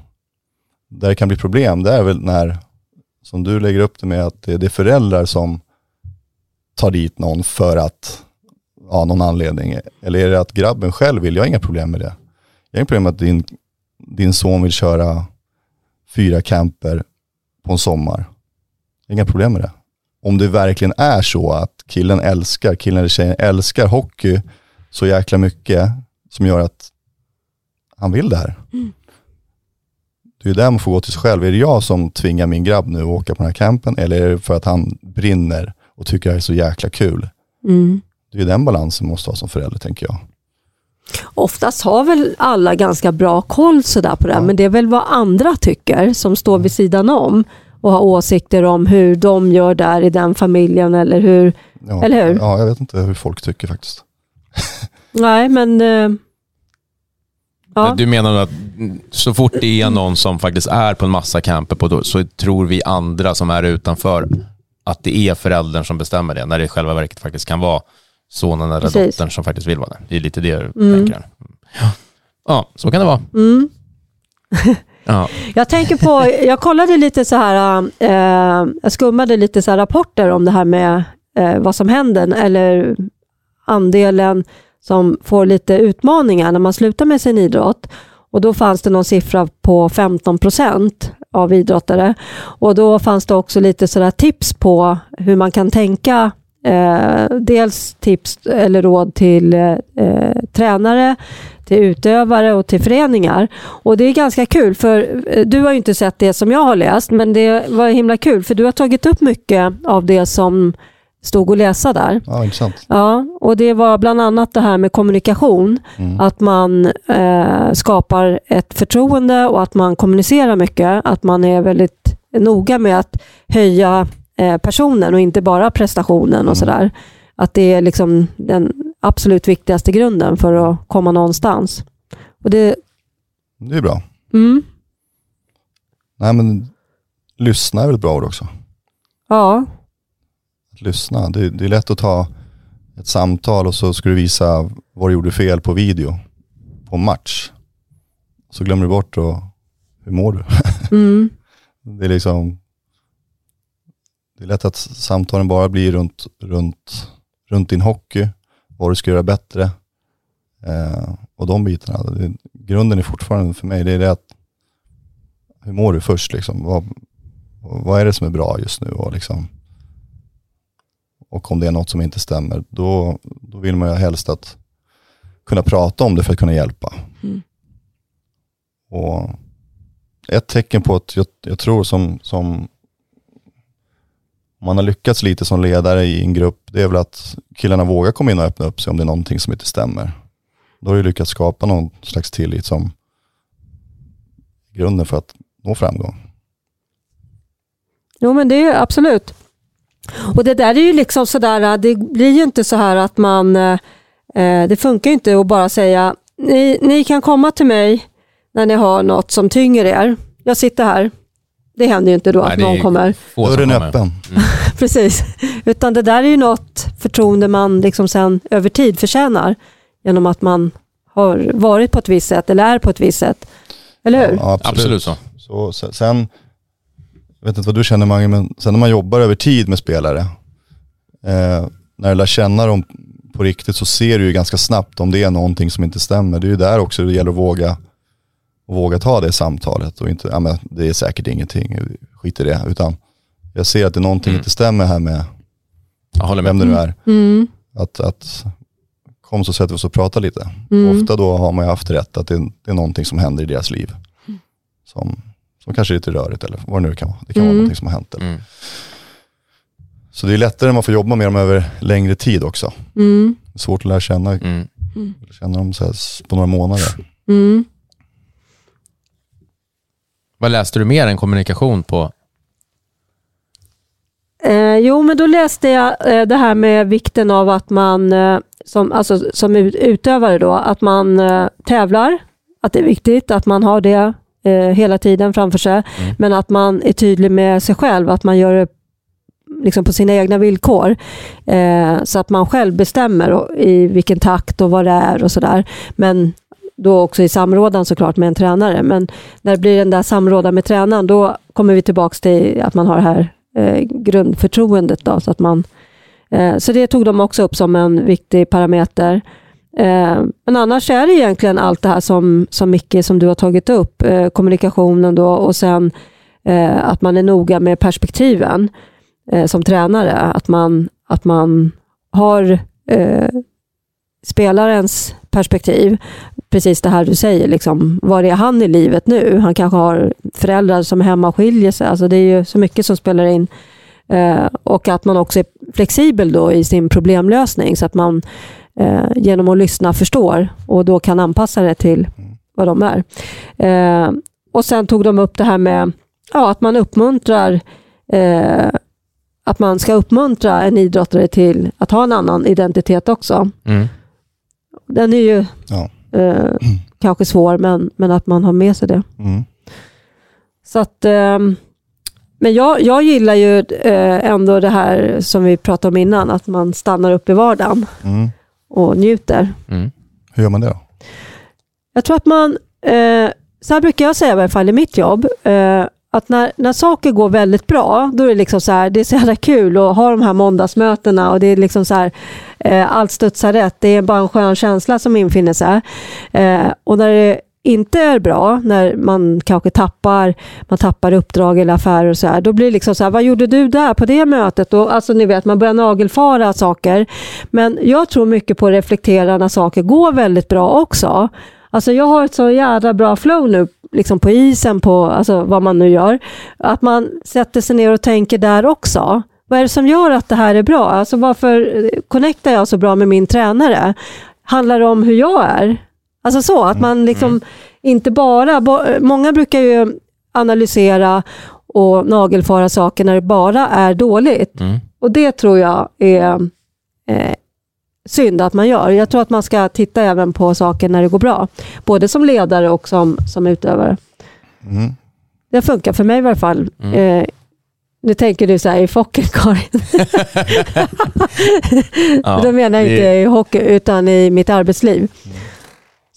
Där det kan bli problem, det är väl när, som du lägger upp det med, att det är föräldrar som tar dit någon för att, ja, någon anledning. Eller är det att grabben själv vill? Jag har inga problem med det. Jag har inga problem med att din, din son vill köra fyra camper på en sommar. Inga problem med det. Om det verkligen är så att killen älskar, killen eller tjejen älskar hockey så jäkla mycket som gör att han vill det här. Mm. Det är där man får gå till sig själv. Är det jag som tvingar min grabb nu att åka på den här campen eller är det för att han brinner och tycker det är så jäkla kul? Mm. Det är den balansen man måste ha som förälder tänker jag. Oftast har väl alla ganska bra koll sådär på det, Ja. men det är väl vad andra tycker som står vid sidan om och har åsikter om hur de gör där i den familjen eller hur... Ja, Eller hur? Ja, jag vet inte hur folk tycker faktiskt. Nej, men... eh, Ja. Du menar att så fort det är någon som faktiskt är på en massa camper så tror vi andra som är utanför att det är föräldern som bestämmer det, när det i själva verket faktiskt kan vara sonen eller Precis. dottern som faktiskt vill vara det. Det är lite det du Mm. tänker. Ja. ja, så kan det vara. Mm. Ja. Jag tänker på, jag kollade lite så här, eh, jag skummade lite så här rapporter om det här med eh, vad som händer, eller andelen som får lite utmaningar när man slutar med sin idrott. Och då fanns det någon siffra på 15 procent av idrottare. Och då fanns det också lite sådär tips på hur man kan tänka. Eh, dels tips eller råd till eh, eh tränare, till utövare och till föreningar. Och det är ganska kul för eh, du har ju inte sett det som jag har läst men det var himla kul för du har tagit upp mycket av det som stod att läsa där. Ja, intressant. Ja, och det var bland annat det här med kommunikation. Mm. Att man eh, skapar ett förtroende och att man kommunicerar mycket. Att man är väldigt noga med att höja eh, personen och inte bara prestationen och Mm. sådär. Att det är liksom den absolut viktigaste grunden för att komma någonstans. Och det, Det är bra. mm, Nej men lyssna är väl ett bra ord också. ja, Att lyssna. Det, det är lätt att ta ett samtal och så ska du visa vad du gjorde fel på video på match. Så glömmer du bort och hur mår du? mm, Det är liksom Det är lätt att samtalen bara blir runt, runt, runt din hockey, vad du ska göra bättre eh, och de bitarna. Det, grunden är fortfarande för mig, det är det att hur mår du först liksom? Vad, vad är det som är bra just nu? Och, liksom, och om det är något som inte stämmer, då, då vill man ju helst att kunna prata om det för att kunna hjälpa. Mm. Och ett tecken på att jag, jag tror som, som om man har lyckats lite som ledare i en grupp, det är väl att killarna vågar komma in och öppna upp sig om det är någonting som inte stämmer. Då har du lyckats skapa någon slags tillit som grunden för att nå framgång. Jo men det är absolut. Och det där är ju liksom sådär, det blir ju inte så här att man, eh, det funkar ju inte att bara säga, ni, ni kan komma till mig när ni har något som tynger er. Jag sitter här. Det händer ju inte då Nej, att någon kommer. Dörren är öppen. Precis. Utan det där är ju något förtroende man liksom sen över tid förtjänar. Genom att man har varit på ett visst sätt eller är på ett visst sätt. Eller hur? Ja, Absolut så. Så, se- sen, jag vet inte vad du känner Mange, men sen när man jobbar över tid med spelare, eh, när du lär känna dem på riktigt så ser du ju ganska snabbt om det är någonting som inte stämmer. Det är ju där också det gäller att våga, att våga ta det samtalet och inte, ja men det är säkert ingenting, skit i det. Utan jag ser att det är någonting Mm. inte stämmer här med Jag håller med. vem det nu är. Mm. Att, att kom så sätter vi oss och pratar lite. Mm. Ofta då har man ju haft rätt att det, det är någonting som händer i deras liv. Som, som kanske är lite rörigt eller vad det nu kan vara. Det kan vara Mm. någonting som har hänt. Eller. Mm. Så det är lättare när man får jobba med dem över längre tid också. Mm. Det är svårt att lära känna, Mm. känna dem så på några månader. Mm. Vad läste du mer än kommunikation på? Eh, jo, men då läste jag eh, det här med vikten av att man eh, som, alltså, som ut- utövare då, att man eh, tävlar, att det är viktigt att man har det eh, hela tiden framför sig, men att man är tydlig med sig själv, att man gör det liksom på sina egna villkor. Eh, så att man själv bestämmer och, i vilken takt och vad det är och sådär. Men då också i samrådan såklart med en tränare. Men när det blir den där samrådan med tränaren, då kommer vi tillbaka till att man har det här eh, grundförtroendet. Då, så, att man, eh, så det tog de också upp som en viktig parameter. Eh, men annars är det egentligen allt det här som, som Micke, som du har tagit upp. Eh, kommunikationen då och sen eh, att man är noga med perspektiven eh, som tränare. Att man, att man har eh, spelarens perspektiv. Precis det här du säger, liksom, var är han i livet nu? Han kanske har föräldrar som är hemma och skiljer sig. Alltså det är ju så mycket som spelar in. Eh, och att man också är flexibel då i sin problemlösning så att man eh, genom att lyssna förstår och då kan anpassa det till vad de är. Eh, och sen tog de upp det här med ja, att man uppmuntrar eh, att man ska uppmuntra en idrottare till att ha en annan identitet också. Mm. Den är ju Ja. eh, kanske svår, men, men att man har med sig det. Mm. Så att, ehm, men jag, jag gillar ju eh, ändå det här som vi pratade om innan, att man stannar upp i vardagen Mm. och njuter. Mm. Hur gör man det då? Jag tror att man, eh, så här brukar jag säga i alla fall i mitt jobb, eh, att när, när saker går väldigt bra, då är det liksom så här, det är så jävla kul att ha de här måndagsmötena och det är liksom så här, eh, allt studsar rätt, det är bara en skön känsla som infinner sig. Eh, och när det inte är bra, när man kanske tappar, man tappar uppdrag eller affärer och så här, då blir det liksom så här, vad gjorde du där på det mötet? Och, alltså ni vet, man börjar nagelfara saker. Men jag tror mycket på att reflektera när saker går väldigt bra också. Alltså jag har ett så jävla bra flow nu liksom på isen, på alltså vad man nu gör. Att man sätter sig ner och tänker där också. Vad är det som gör att det här är bra? Alltså varför connectar jag så bra med min tränare? Handlar det om hur jag är? Alltså så, att man liksom inte bara... Många brukar ju analysera och nagelfara saker när det bara är dåligt. Mm. Och det tror jag är eh, synd att man gör. Jag tror att man ska titta även på saker när det går bra. Både som ledare och som, som utövare. Mm. Det funkar för mig i alla fall. Mm. Eh, nu tänker du så här i Focken, Karin. Ja, Då menar jag inte det- i hockey, utan i mitt arbetsliv.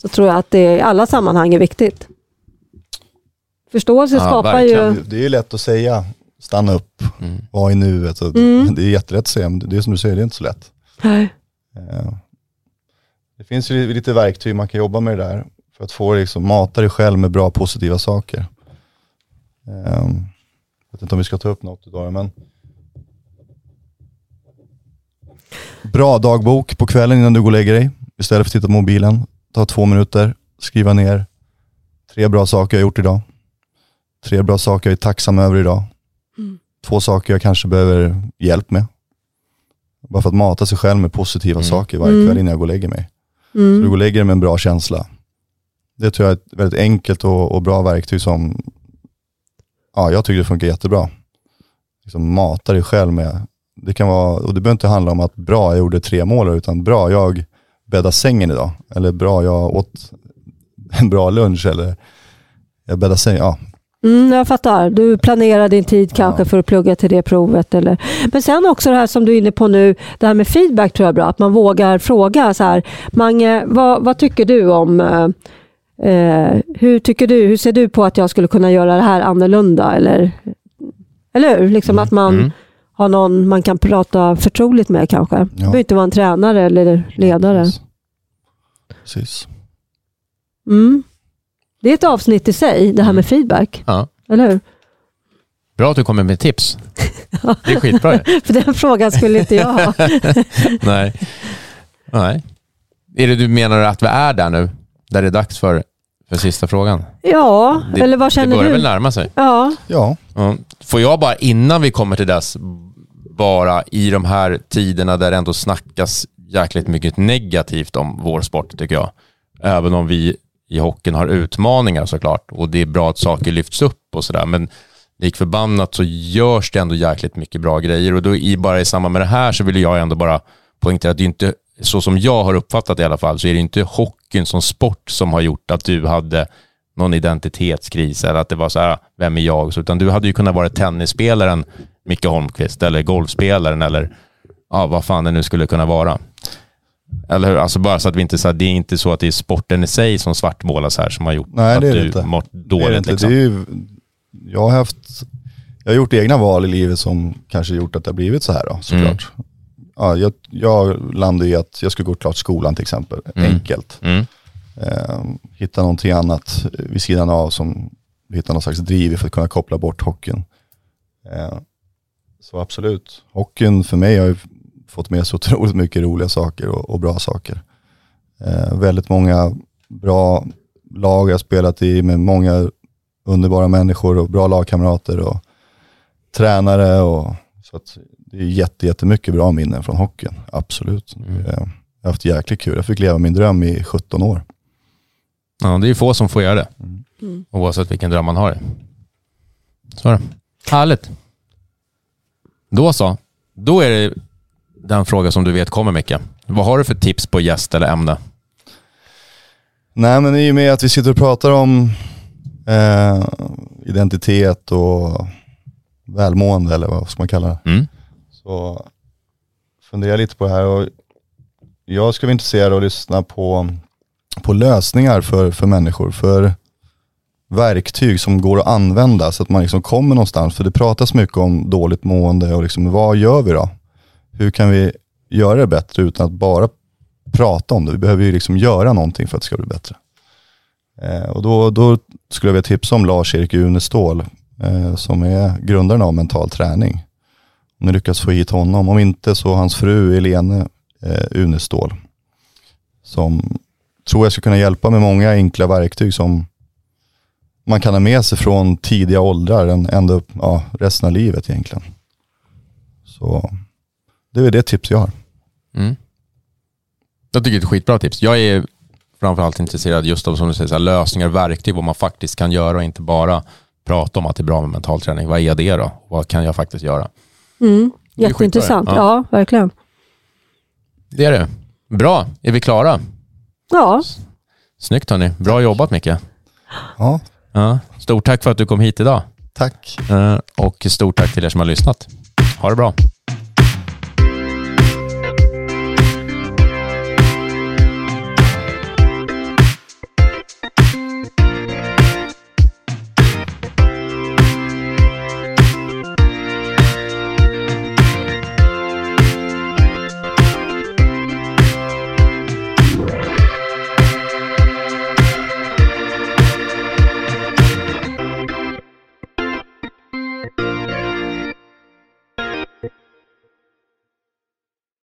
Så tror jag att det i alla sammanhang är viktigt. Förståelse Ja, skapar verkligen. ju... Det är ju lätt att säga, stanna upp, Mm. vad är nuet? Mm. Det är jättelätt att säga, men det är som du säger, det är inte så lätt. Nej. Eh, Det finns ju lite verktyg man kan jobba med det där för att få liksom, mata dig själv med bra positiva saker. Eh, Jag vet inte om vi ska ta upp något idag, men Bra dagbok på kvällen innan du går och lägger dig. Istället för att titta på mobilen. Ta två minuter, skriva ner tre bra saker jag gjort idag. Tre bra saker jag är tacksam över idag. Mm. Två saker jag kanske behöver hjälp med. Bara för att mata sig själv med positiva Mm. saker varje Mm. kväll innan jag går och lägger mig. Så du Mm. går och lägger dig med en bra känsla. Det tror jag är ett väldigt enkelt och, och bra verktyg som ja, jag tycker det funkar jättebra. Liksom mata dig själv med, det kan vara, och det behöver inte handla om att bra, jag gjorde tre mål, utan bra, jag bäddade sängen idag. Eller bra, jag åt en bra lunch. Eller jag bäddade sängen, ja. Mm, jag fattar. Du planerar din tid kanske Ja. för att plugga till det provet. Eller... Men sen också det här som du är inne på nu, det här med feedback tror jag är bra. Att man vågar fråga så här, Mange, vad, vad tycker du om eh, eh, hur tycker du, hur ser du på att jag skulle kunna göra det här annorlunda? Eller, eller hur? Liksom att man Mm. har någon man kan prata förtroligt med kanske. Det behöver inte vara en tränare eller ledare. Precis. Precis. Mm. Det är ett avsnitt i sig, det här med feedback. Ja. Eller hur? Bra att du kommer med tips. Det är skitbra. För den frågan skulle inte jag ha. Nej. Nej. Är det du menar att vi är där nu? Där det är dags för, för sista frågan? Ja, Det, eller vad det känner börjar du? väl närma sig? Ja, Ja, Ja. Får jag bara innan vi kommer till dess, bara i de här tiderna där det ändå snackas jäkligt mycket negativt om vår sport tycker jag. Även om vi i hockeyn har utmaningar såklart och det är bra att saker lyfts upp och sådär. Men lik förbannat så görs det ändå jäkligt mycket bra grejer. Och då i, bara i samband med det här så vill jag ändå bara poängtera att det är inte, så som jag har uppfattat det i alla fall, så är det inte hockeyn som sport som har gjort att du hade någon identitetskris eller att det var så här, vem är jag? Så, utan du hade ju kunnat vara tennisspelaren Micke Holmqvist eller golfspelaren eller ja, vad fan det nu skulle kunna vara. Eller hur? Alltså bara så att vi inte, så här, det är inte så att det är sporten i sig som svartmålas här som har gjort Nej, att det är det du inte. mått Det är dåligt. det inte. liksom. Det är ju, jag har haft, jag har gjort egna val i livet som kanske gjort att det har blivit så här då, såklart. Ja, jag, jag landade i att jag skulle gå klart skolan till exempel, Mm. enkelt. Mm. Eh, hitta någonting annat vid sidan av som hitta någon slags driv för att kunna koppla bort hockeyn. Eh, så absolut, hockeyn för mig har ju fått med så otroligt mycket roliga saker och, och bra saker. Eh, väldigt många bra lag jag spelat i med många underbara människor och bra lagkamrater och tränare. Och, så att det är jätte, jättemycket bra minnen från hockeyn, absolut. Mm. Eh, jag har haft jäkligt kul, jag fick leva min dröm i 17 år. Ja, det är ju få som får göra det. Mm. Oavsett vilken dröm man har. Så är det. Härligt. Då så. Då är det den fråga som du vet kommer Micke. Vad har du för tips på gäst eller ämne? Nej men i och med att vi sitter och pratar om eh, identitet och välmående eller vad ska man kalla det. Mm. Så funderar jag lite på det här och jag skulle vara intresserad av att lyssna på, på lösningar för, för människor. För verktyg som går att använda så att man liksom kommer någonstans. För det pratas mycket om dåligt mående och liksom, vad gör vi då? Hur kan vi göra det bättre utan att bara prata om det? Vi behöver ju liksom göra någonting för att det ska bli bättre. Eh, och då, då skulle jag vilja tipsa om Lars-Erik Unestål eh, som är grundaren av mental träning. Om ni lyckas få hit honom, om inte så hans fru Elene eh, Unestål. Som tror jag ska kunna hjälpa med många enkla verktyg som man kan ha med sig från tidiga åldrar ända upp ja, resten av livet egentligen. Så det är det tips jag har. Mm. Jag tycker det är ett skitbra tips. Jag är framförallt intresserad just av som du säger, så här, lösningar verktyg, vad man faktiskt kan göra och inte bara prata om att det är bra med mental träning. Vad är det då? Vad kan jag faktiskt göra? Mm. Jätteintressant. skitbra, Ja. verkligen. Det är det. Bra, är vi klara? Ja, Snyggt hörni. Bra jobbat Micke. Ja, Ja. Stort tack för att du kom hit idag. tack. Eh, Och stort tack till er som har lyssnat. Ha det bra.